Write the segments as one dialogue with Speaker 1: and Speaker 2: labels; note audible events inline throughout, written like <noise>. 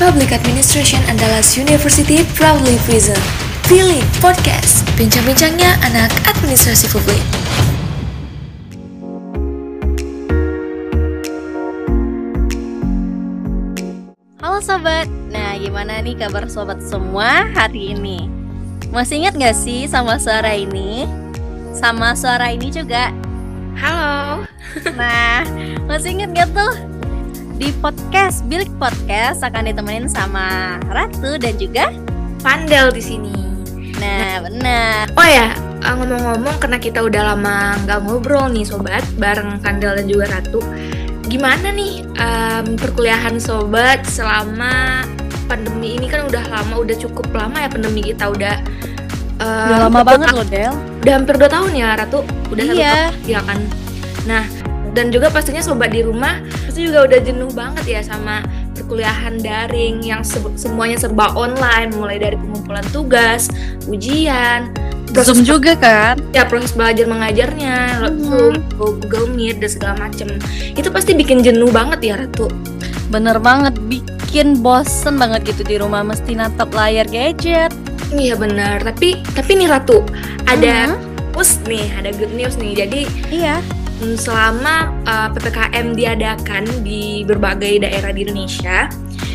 Speaker 1: Public Administration Andalas University proudly present Pilih Podcast Bincang-bincangnya anak administrasi publik
Speaker 2: Halo sobat, nah gimana nih kabar sobat semua hari ini? Masih ingat gak sih sama suara ini? Sama suara ini juga?
Speaker 1: Halo
Speaker 2: Nah, masih ingat gak tuh? Di podcast, Bilik Podcast akan ditemenin sama Ratu dan juga
Speaker 1: Pandel di sini.
Speaker 2: Nah, benar.
Speaker 1: Oh ya, uh, ngomong-ngomong karena kita udah lama nggak ngobrol nih sobat bareng Pandel dan juga Ratu. Gimana nih um, perkuliahan sobat selama pandemi ini kan udah lama, udah cukup lama ya pandemi kita udah uh,
Speaker 2: Udah lama banget loh, Del.
Speaker 1: Udah hampir 2 tahun ya Ratu. Udah satu
Speaker 2: Iya.
Speaker 1: tahun, ya kan. Nah, dan juga pastinya sobat di rumah pasti juga udah jenuh banget ya sama perkuliahan daring yang se- semuanya serba online mulai dari pengumpulan tugas, ujian,
Speaker 2: Zoom juga kan?
Speaker 1: ya proses belajar mengajarnya,
Speaker 2: Mhm.
Speaker 1: Zoom, Google Meet dan segala macem itu pasti bikin jenuh banget ya Ratu.
Speaker 2: Bener banget, bikin bosen banget gitu di rumah mesti natap layar gadget.
Speaker 1: Iya benar, tapi tapi nih Ratu ada
Speaker 2: Mhm.
Speaker 1: news nih, ada good news nih. Jadi
Speaker 2: Iya.
Speaker 1: Mm, selama uh, ppkm diadakan di berbagai daerah di Indonesia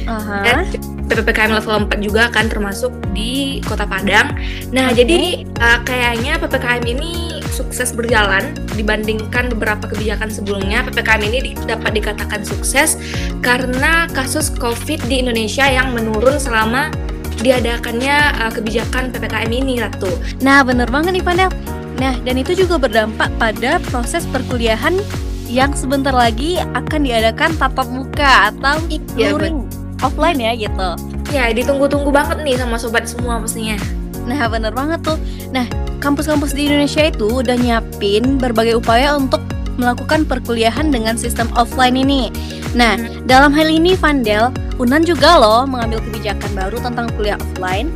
Speaker 2: Aha.
Speaker 1: dan ppkm level 4 juga kan termasuk di Kota Padang. Nah
Speaker 2: Oke.
Speaker 1: jadi uh, kayaknya ppkm ini sukses berjalan dibandingkan beberapa kebijakan sebelumnya. ppkm ini di- dapat dikatakan sukses karena kasus COVID di Indonesia yang menurun selama diadakannya uh, kebijakan ppkm ini, Ratu.
Speaker 2: Nah, bener banget nih Pandel. Nah, dan itu juga berdampak pada proses perkuliahan yang sebentar lagi akan diadakan tatap muka atau
Speaker 1: Iya,
Speaker 2: luring offline ya gitu.
Speaker 1: Ya, ditunggu-tunggu banget nih sama sobat semua pastinya.
Speaker 2: Nah, bener banget tuh. Nah, kampus-kampus di Indonesia itu udah nyiapin berbagai upaya untuk melakukan perkuliahan dengan sistem offline ini. Nah, dalam hal ini Vandel, Unan juga loh mengambil kebijakan baru tentang kuliah offline.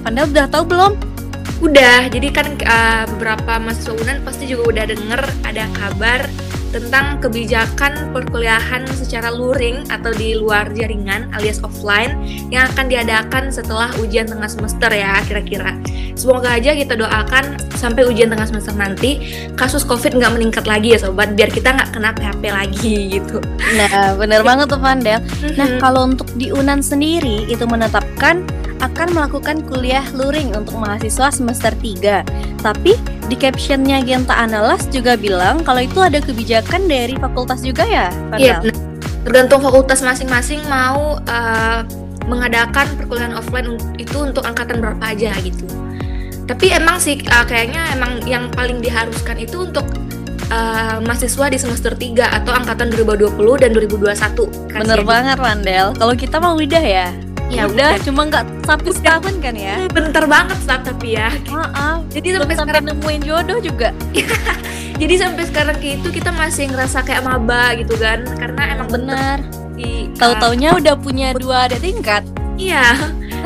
Speaker 2: Vandel udah tahu belum?
Speaker 1: Udah, jadi kan uh, beberapa mahasiswa UNAN pasti juga udah denger ada kabar tentang kebijakan perkuliahan secara luring atau di luar jaringan alias offline yang akan diadakan setelah ujian tengah semester ya kira-kira. Semoga aja kita doakan sampai ujian tengah semester nanti kasus covid nggak meningkat lagi ya sobat biar kita nggak kena PHP lagi <laughs> gitu.
Speaker 2: Nah, bener banget tuh Vandel. Nah, kalau untuk di Unan sendiri itu menetapkan akan melakukan kuliah luring untuk mahasiswa semester 3. Tapi di captionnya Genta Analas juga bilang kalau itu ada kebijakan dari fakultas juga ya,
Speaker 1: Iya, benar. tergantung fakultas masing-masing mau uh, mengadakan perkuliahan offline itu untuk angkatan berapa aja gitu. Tapi emang sih uh, kayaknya emang yang paling diharuskan itu untuk uh, mahasiswa di semester 3 atau angkatan 2020 dan 2021. kan
Speaker 2: Bener
Speaker 1: sih.
Speaker 2: banget Vandel. Kalau kita mau udah ya.
Speaker 1: Ya
Speaker 2: udah,
Speaker 1: udah.
Speaker 2: cuma nggak sampai setahun kan ya.
Speaker 1: Bentar banget saat tapi ya.
Speaker 2: Maaf.
Speaker 1: Jadi
Speaker 2: Belum
Speaker 1: sampai
Speaker 2: sampai
Speaker 1: sekarang
Speaker 2: nemuin jodoh juga. <laughs>
Speaker 1: jadi sampai sekarang itu kita masih ngerasa kayak maba gitu kan karena emang
Speaker 2: Bener.
Speaker 1: di uh,
Speaker 2: Tahu-taunya udah punya dua ada tingkat.
Speaker 1: iya.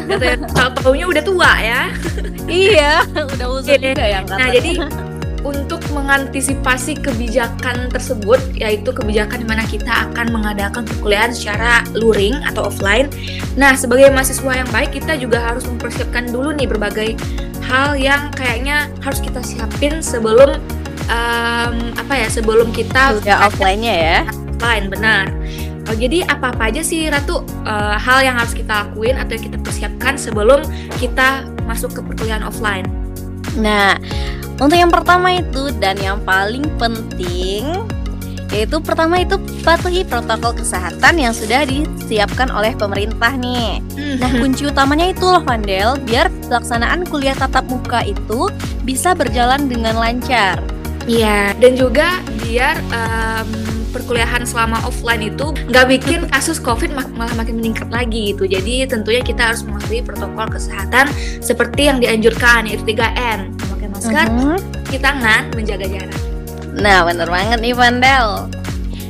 Speaker 1: Katanya tahu-taunya udah tua ya.
Speaker 2: iya, <laughs> udah
Speaker 1: Oke.
Speaker 2: juga yang
Speaker 1: Nah, jadi untuk mengantisipasi kebijakan tersebut, yaitu kebijakan di mana kita akan mengadakan perkuliahan secara luring atau offline. Nah, sebagai mahasiswa yang baik, kita juga harus mempersiapkan dulu nih berbagai hal yang kayaknya harus kita siapin sebelum em, apa ya, sebelum kita
Speaker 2: kuliah offline-nya ya.
Speaker 1: offline, benar. Oh, jadi apa-apa aja sih Ratu eh, hal yang harus kita lakuin atau yang kita persiapkan sebelum kita masuk ke perkuliahan offline?
Speaker 2: Nah, untuk yang pertama itu dan yang paling penting yaitu pertama itu patuhi protokol kesehatan yang sudah disiapkan oleh pemerintah nih. Nah, kunci utamanya itu loh Vandel, biar pelaksanaan kuliah tatap muka itu bisa berjalan dengan lancar.
Speaker 1: Iya, dan juga biar em, perkuliahan selama offline itu nggak bikin kasus COVID mak- malah makin meningkat lagi gitu. Jadi tentunya kita harus mematuhi protokol kesehatan seperti yang dianjurkan yaitu 3M, masker,
Speaker 2: Mhm.
Speaker 1: cuci tangan, menjaga jarak.
Speaker 2: Nah, bener banget nih Vandel.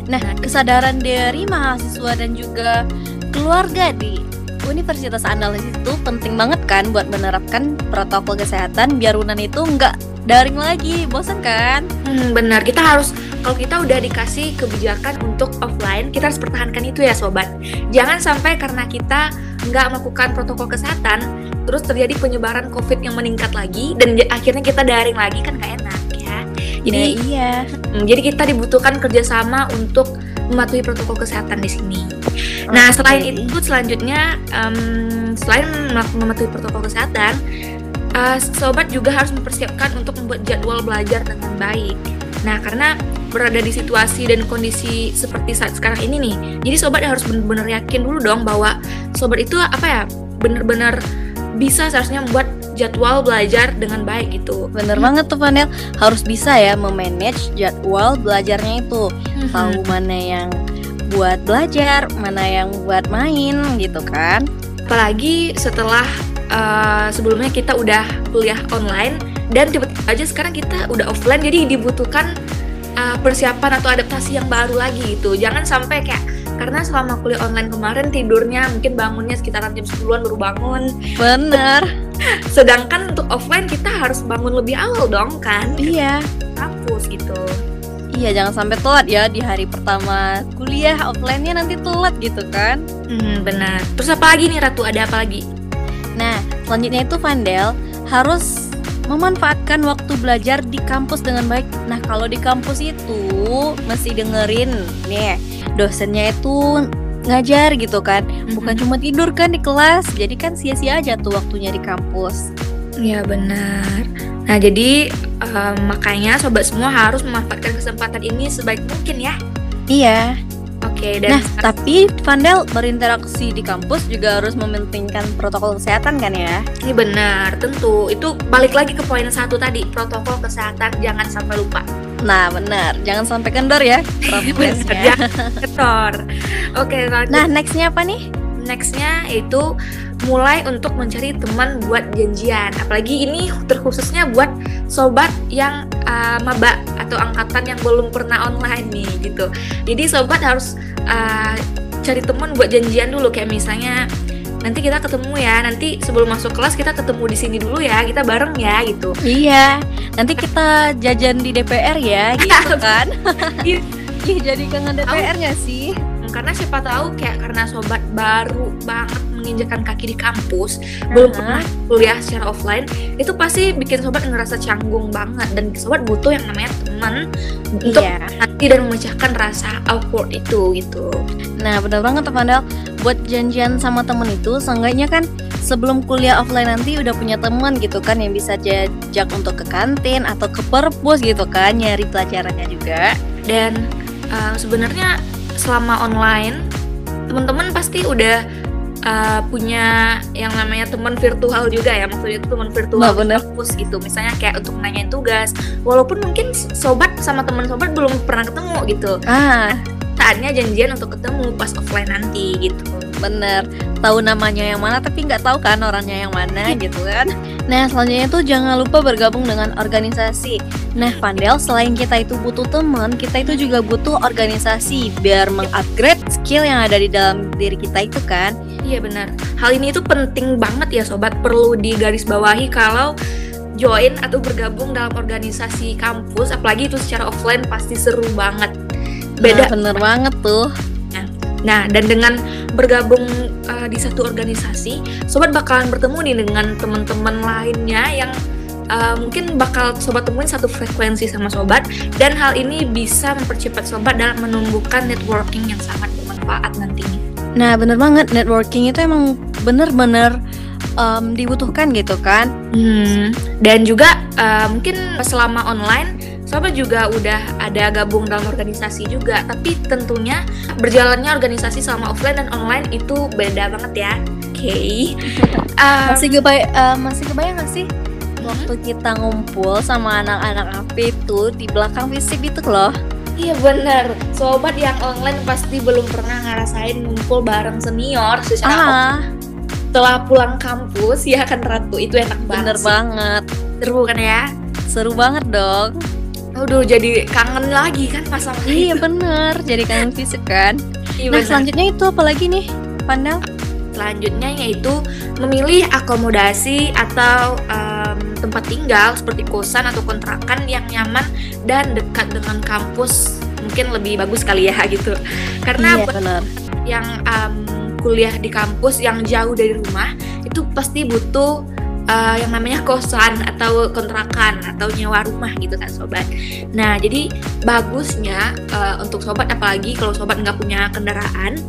Speaker 2: Nah, kesadaran dari mahasiswa dan juga keluarga di Universitas Andalas itu penting banget kan buat menerapkan protokol kesehatan biar Unan itu nggak daring lagi, bosan kan?
Speaker 1: Hmm, benar. Kita harus kalau kita udah dikasih kebijakan untuk offline, kita harus pertahankan itu ya sobat. Jangan sampai karena kita nggak melakukan protokol kesehatan, terus terjadi penyebaran COVID yang meningkat lagi dan akhirnya kita daring lagi kan gak enak ya. Jadi
Speaker 2: Nah, iya.
Speaker 1: Hmm, jadi kita dibutuhkan kerjasama untuk mematuhi protokol kesehatan di sini. Nah,
Speaker 2: Oke.
Speaker 1: selain itu selanjutnya em, selain mem- mematuhi protokol kesehatan, eh, sobat juga harus mempersiapkan untuk membuat jadwal belajar dengan baik. Nah, karena berada di situasi dan kondisi seperti saat sekarang ini nih, jadi sobat harus benar-benar yakin dulu dong bahwa sobat itu apa ya, benar-benar bisa seharusnya membuat jadwal belajar dengan baik gitu.
Speaker 2: Bener banget tuh Vanel, harus bisa ya memanage jadwal belajarnya itu. Tahu mana yang buat belajar, mana yang buat main gitu kan.
Speaker 1: apalagi setelah uh, sebelumnya kita udah kuliah online dan tiba-tiba aja sekarang kita udah offline jadi dibutuhkan uh, persiapan atau adaptasi yang baru lagi gitu. Jangan sampai kayak karena selama kuliah online kemarin tidurnya mungkin bangunnya sekitaran jam 10-an baru bangun.
Speaker 2: Bener. <laughs>
Speaker 1: sedangkan untuk offline kita harus bangun lebih awal dong kan?
Speaker 2: Iya.
Speaker 1: kampus gitu.
Speaker 2: Iya, jangan sampai telat ya di hari pertama kuliah offline-nya nanti telat gitu kan.
Speaker 1: hmm, benar. Terus apa lagi nih Ratu? Ada apa lagi
Speaker 2: selanjutnya itu Vandel harus memanfaatkan waktu belajar di kampus dengan baik. Nah, kalau di kampus itu mesti dengerin nih dosennya itu ngajar gitu kan. Bukan cuma tidur kan di kelas. Jadi kan sia-sia aja tuh waktunya di kampus.
Speaker 1: Ya benar. Nah jadi em, makanya sobat semua harus memanfaatkan kesempatan ini sebaik mungkin ya.
Speaker 2: Iya.
Speaker 1: Oke dan
Speaker 2: Nah, tapi Vandel berinteraksi di kampus juga harus mementingkan protokol kesehatan kan ya?
Speaker 1: ini benar tentu itu balik lagi ke poin satu tadi protokol kesehatan jangan sampai lupa.
Speaker 2: Nah, benar. Jangan sampai kendor ya <laughs> prokesnya.
Speaker 1: Jangan Ketor. Oke lanjut.
Speaker 2: Nah, nextnya apa nih?
Speaker 1: nextnya itu mulai untuk mencari teman buat janjian. Apalagi ini terkhususnya buat sobat yang uh, maba atau angkatan yang belum pernah online nih gitu. Jadi sobat harus uh, cari teman buat janjian dulu kayak misalnya nanti kita ketemu ya nanti sebelum masuk kelas kita ketemu di sini dulu ya kita bareng ya gitu
Speaker 2: Iya, nanti kita jajan di DPR ya, gitu <laughs> kan?
Speaker 1: Iya.
Speaker 2: Jadi kangen DPR nggak sih?
Speaker 1: karena siapa tahu kayak karena sobat baru banget menginjakan kaki di kampus belum
Speaker 2: Aha.
Speaker 1: pernah kuliah secara offline itu pasti bikin sobat ngerasa canggung banget dan sobat butuh yang namanya teman untuk
Speaker 2: Iya.
Speaker 1: nanti dan memecahkan rasa awkward itu gitu
Speaker 2: Nah, benar banget tuh Pandal. Buat janjian sama temen itu, seenggaknya kan sebelum kuliah offline nanti udah punya teman gitu kan yang bisa diajak untuk ke kantin atau ke perpus gitu kan nyari pelajarannya juga.
Speaker 1: dan uh, sebenarnya selama online teman-teman pasti udah uh, punya yang namanya teman virtual juga ya maksudnya itu teman virtual
Speaker 2: Nah, bener.
Speaker 1: kampus gitu misalnya kayak untuk nanyain tugas walaupun mungkin sobat sama teman sobat belum pernah ketemu gitu
Speaker 2: Ah,
Speaker 1: saatnya janjian untuk ketemu pas offline nanti gitu
Speaker 2: bener. Tahu namanya yang mana tapi nggak tahu kan orangnya yang mana gitu kan. Nah, selanjutnya itu jangan lupa bergabung dengan organisasi. Nah, Pandel, selain kita itu butuh teman, kita itu juga butuh organisasi biar mengupgrade skill yang ada di dalam diri kita itu kan.
Speaker 1: Iya benar. Hal ini itu penting banget ya sobat. Perlu digarisbawahi kalau join atau bergabung dalam organisasi kampus, apalagi itu secara offline pasti seru banget. Beda.
Speaker 2: Nah, bener banget tuh.
Speaker 1: Nah, dan dengan bergabung uh, di satu organisasi, sobat bakalan bertemu nih dengan teman-teman lainnya yang uh, mungkin bakal sobat temuin satu frekuensi sama sobat dan hal ini bisa mempercepat sobat dalam menumbuhkan networking yang sangat bermanfaat nantinya.
Speaker 2: Nah, bener banget networking itu emang bener-bener em, dibutuhkan gitu kan.
Speaker 1: Hmm, dan juga uh, mungkin selama online Sobat juga udah ada gabung dalam organisasi juga Tapi tentunya berjalannya organisasi selama offline dan online itu beda banget ya Oke <laughs> Um,
Speaker 2: Masih kebayang, masih kebayang gak sih waktu kita ngumpul sama anak-anak AP itu di belakang fisip itu loh.
Speaker 1: Iya bener Sobat yang online pasti belum pernah ngerasain ngumpul bareng senior secara.
Speaker 2: Ah,
Speaker 1: Setelah pulang kampus ya kan Ratu Itu enak
Speaker 2: bener
Speaker 1: banget sih.
Speaker 2: banget.
Speaker 1: Seru kan ya
Speaker 2: Seru banget dong.
Speaker 1: Aduh jadi kangen lagi kan masa
Speaker 2: Iya bener, jadi kangen fisip kan.
Speaker 1: Iya,
Speaker 2: Nah
Speaker 1: bener.
Speaker 2: selanjutnya itu apa lagi nih, Pandal?
Speaker 1: Selanjutnya yaitu memilih akomodasi atau em, tempat tinggal seperti kosan atau kontrakan yang nyaman dan dekat dengan kampus mungkin lebih bagus kali ya <laughs> gitu. Karena
Speaker 2: Iya, benar.
Speaker 1: yang um, kuliah di kampus yang jauh dari rumah itu pasti butuh uh, yang namanya kosan atau kontrakan atau nyewa rumah gitu kan sobat. Nah jadi bagusnya uh, untuk sobat apalagi kalau sobat nggak punya kendaraan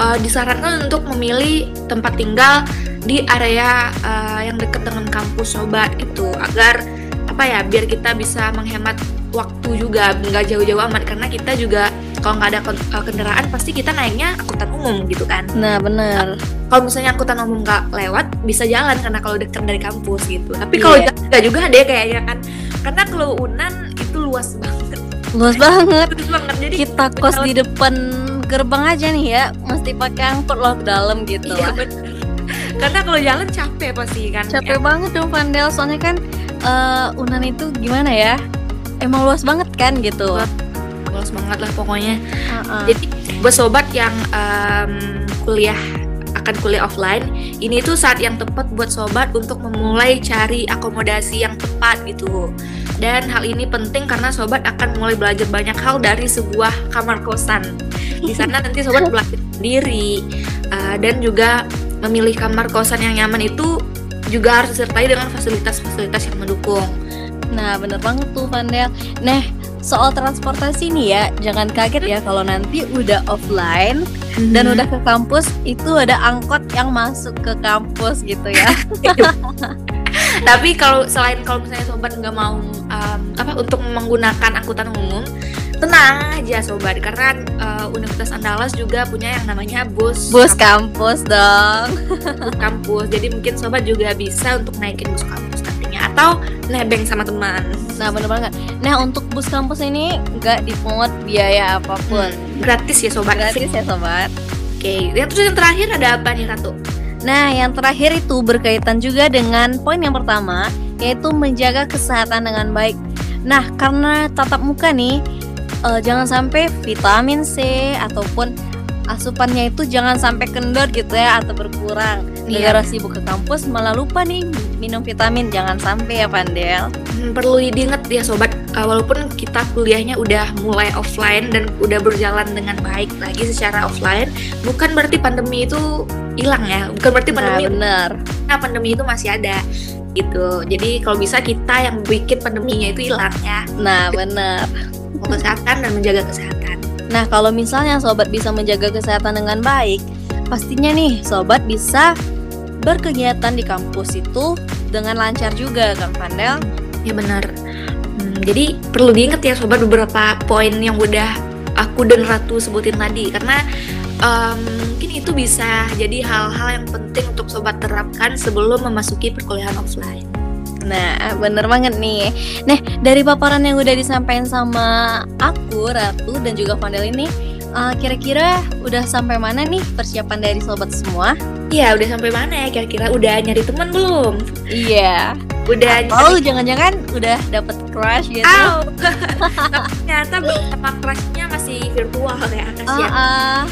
Speaker 1: uh, disarankan untuk memilih tempat tinggal di area uh, yang dekat dengan kampus sobat gitu agar apa ya biar kita bisa menghemat waktu juga nggak jauh-jauh amat karena kita juga kalau nggak ada kendaraan pasti kita naiknya angkutan umum gitu kan
Speaker 2: Nah, benar.
Speaker 1: Kalau misalnya angkutan umum nggak lewat bisa jalan karena kalau dekat dari kampus gitu tapi kalau
Speaker 2: Iya.
Speaker 1: jalan nggak juga deh kayaknya kan karena kalau unan itu luas banget
Speaker 2: Luas banget.
Speaker 1: luas banget jadi
Speaker 2: Kita kos di depan gerbang aja nih ya, mesti pakai angkot loh ke dalam gitu.
Speaker 1: iya bener karena kalau jalan capek pasti kan
Speaker 2: Capek banget dong Vandel, soalnya kan eh, Unan itu gimana ya? Emang luas banget kan gitu.
Speaker 1: Luas. banget lah pokoknya
Speaker 2: Heeh.
Speaker 1: Jadi buat sobat yang em, kuliah akan kuliah offline, ini tuh saat yang tepat buat sobat untuk memulai cari akomodasi yang tepat gitu. Dan hal ini penting karena sobat akan mulai belajar banyak hal dari sebuah kamar kosan. Di sana nanti sobat <laughs> belajar sendiri eh, dan juga memilih kamar kosan yang nyaman itu juga harus disertai dengan fasilitas-fasilitas yang mendukung.
Speaker 2: Nah, bener banget tuh Vandel. Nah, soal transportasi nih ya, jangan kaget ya kalau nanti udah offline dan
Speaker 1: Mhm.
Speaker 2: udah ke kampus itu ada angkot yang masuk ke kampus gitu ya. <laughs>
Speaker 1: Tapi kalau selain kalau misalnya sobat nggak mau um, apa untuk menggunakan angkutan umum, tenang aja sobat karena uh, Universitas Andalas juga punya yang namanya bus
Speaker 2: Bus kampus dong.
Speaker 1: bus kampus. Jadi mungkin sobat juga bisa untuk naikin bus kampus atau nebeng sama teman.
Speaker 2: Nah, bener banget. Nah, untuk bus kampus ini nggak dipungut biaya apa pun.
Speaker 1: Gratis ya sobat.
Speaker 2: Gratis ya sobat.
Speaker 1: Oke, yang terus yang terakhir ada apa nih Ratu?
Speaker 2: Nah, yang terakhir itu berkaitan juga dengan poin yang pertama, yaitu menjaga kesehatan dengan baik. Nah, karena tatap muka nih, eh, jangan sampai vitamin C ataupun asupannya itu jangan sampai kendor gitu ya atau berkurang.
Speaker 1: Iya.
Speaker 2: Gara sibuk ke kampus malah lupa nih minum vitamin, jangan sampai ya Pandel.
Speaker 1: Hmm, perlu diingat ya sobat, uh, walaupun kita kuliahnya udah mulai offline dan udah berjalan dengan baik lagi secara offline, bukan berarti pandemi itu hilang ya, bukan berarti
Speaker 2: Nah,
Speaker 1: pandemi
Speaker 2: bener.
Speaker 1: nah, pandemi itu masih ada gitu. Jadi kalau bisa kita yang bikin pandeminya itu hilang ya,
Speaker 2: Nah, bener.
Speaker 1: mau kesehatan dan menjaga kesehatan.
Speaker 2: Nah, kalau misalnya sobat bisa menjaga kesehatan dengan baik, pastinya nih sobat bisa berkegiatan di kampus itu dengan lancar juga kan Pandel?
Speaker 1: Ya benar. Hmm, jadi perlu diingat ya sobat beberapa poin yang udah aku dan Ratu sebutin tadi karena em, mungkin itu bisa jadi hal-hal yang penting untuk sobat terapkan sebelum memasuki perkuliahan offline.
Speaker 2: Nah, bener banget nih. Nah, dari paparan yang udah disampaikan sama aku, Ratu, dan juga Pandel ini, eh, kira-kira udah sampai mana nih persiapan dari sobat semua?
Speaker 1: Iya, udah sampai mana ya kira-kira? Udah nyari teman belum?
Speaker 2: Iya.
Speaker 1: Udah
Speaker 2: Oh, jangan-jangan udah dapet crush gitu?
Speaker 1: Tapi <laughs> ternyata sama crushnya masih virtual ya kasihan.
Speaker 2: ah.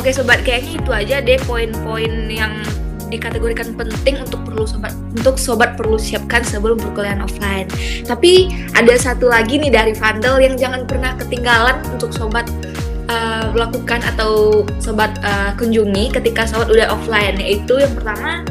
Speaker 1: Oke sobat, kayaknya itu aja deh poin-poin yang dikategorikan penting untuk perlu sobat untuk sobat perlu siapkan sebelum perkuliahan offline. Tapi ada satu lagi nih dari Vandal yang jangan pernah ketinggalan untuk sobat uh, lakukan atau sobat uh, kunjungi ketika sobat udah offline. Yaitu yang pertama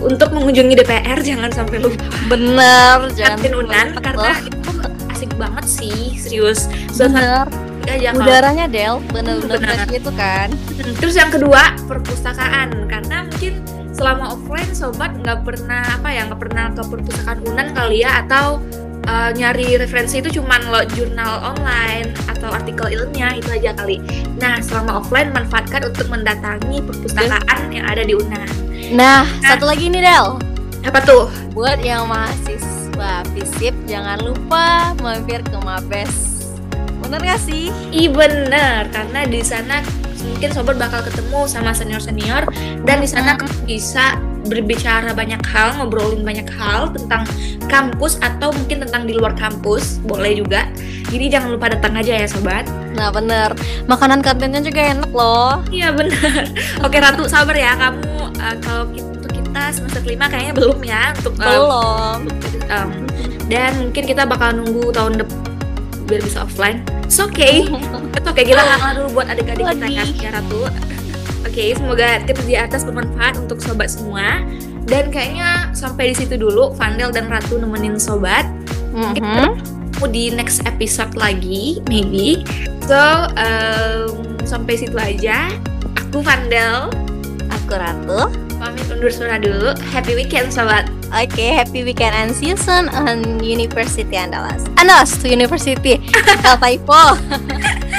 Speaker 1: untuk mengunjungi DPR <laughs> jangan sampai lupa.
Speaker 2: Bener, jangan
Speaker 1: Unan karena itu asik banget sih serius.
Speaker 2: Bener.
Speaker 1: aja kalau
Speaker 2: udaranya Del. Bener-bener fresh gitu kan.
Speaker 1: Hmm, Terus yang kedua perpustakaan. Karena mungkin selama offline sobat nggak pernah apa ya nggak pernah ke perpustakaan Unan kali ya atau uh, nyari referensi itu cuman lo jurnal online atau artikel ilmiah itu aja kali. Nah selama offline manfaatkan untuk mendatangi perpustakaan yang ada di Unan.
Speaker 2: nah satu lagi nih Del
Speaker 1: Apa tuh?
Speaker 2: buat yang mahasiswa FISIP jangan lupa mampir ke Mabes bener gak sih
Speaker 1: Ih bener karena di sana mungkin sobat bakal ketemu sama senior senior dan di sana bisa berbicara banyak hal ngobrolin banyak hal tentang kampus atau mungkin tentang di luar kampus boleh juga jadi jangan lupa datang aja ya sobat
Speaker 2: nah bener makanan kantinnya juga enak loh
Speaker 1: iya bener <laughs> oke ratu sabar ya kamu uh, kalau untuk kita semester 5 kayaknya belum ya untuk um,
Speaker 2: Belum.
Speaker 1: um, dan mungkin kita bakal nunggu tahun depan biar bisa offline. It's okay. <laughs> Itu oke kita ngalah dulu buat adik-adik kita ya
Speaker 2: Sedih.
Speaker 1: secara Oke, semoga tips di atas bermanfaat untuk sobat semua. Dan kayaknya sampai di situ dulu Vandel dan Ratu nemenin sobat.
Speaker 2: Mhm.
Speaker 1: Ketemu di next episode lagi, maybe. So, um, sampai situ aja. Aku Vandel,
Speaker 2: Aku Ratu.
Speaker 1: pamit undur suara dulu. Happy weekend sobat.
Speaker 2: Oke, happy weekend and see you soon on University Andalas. Andalas to University. <laughs> Kalau typo. <laughs>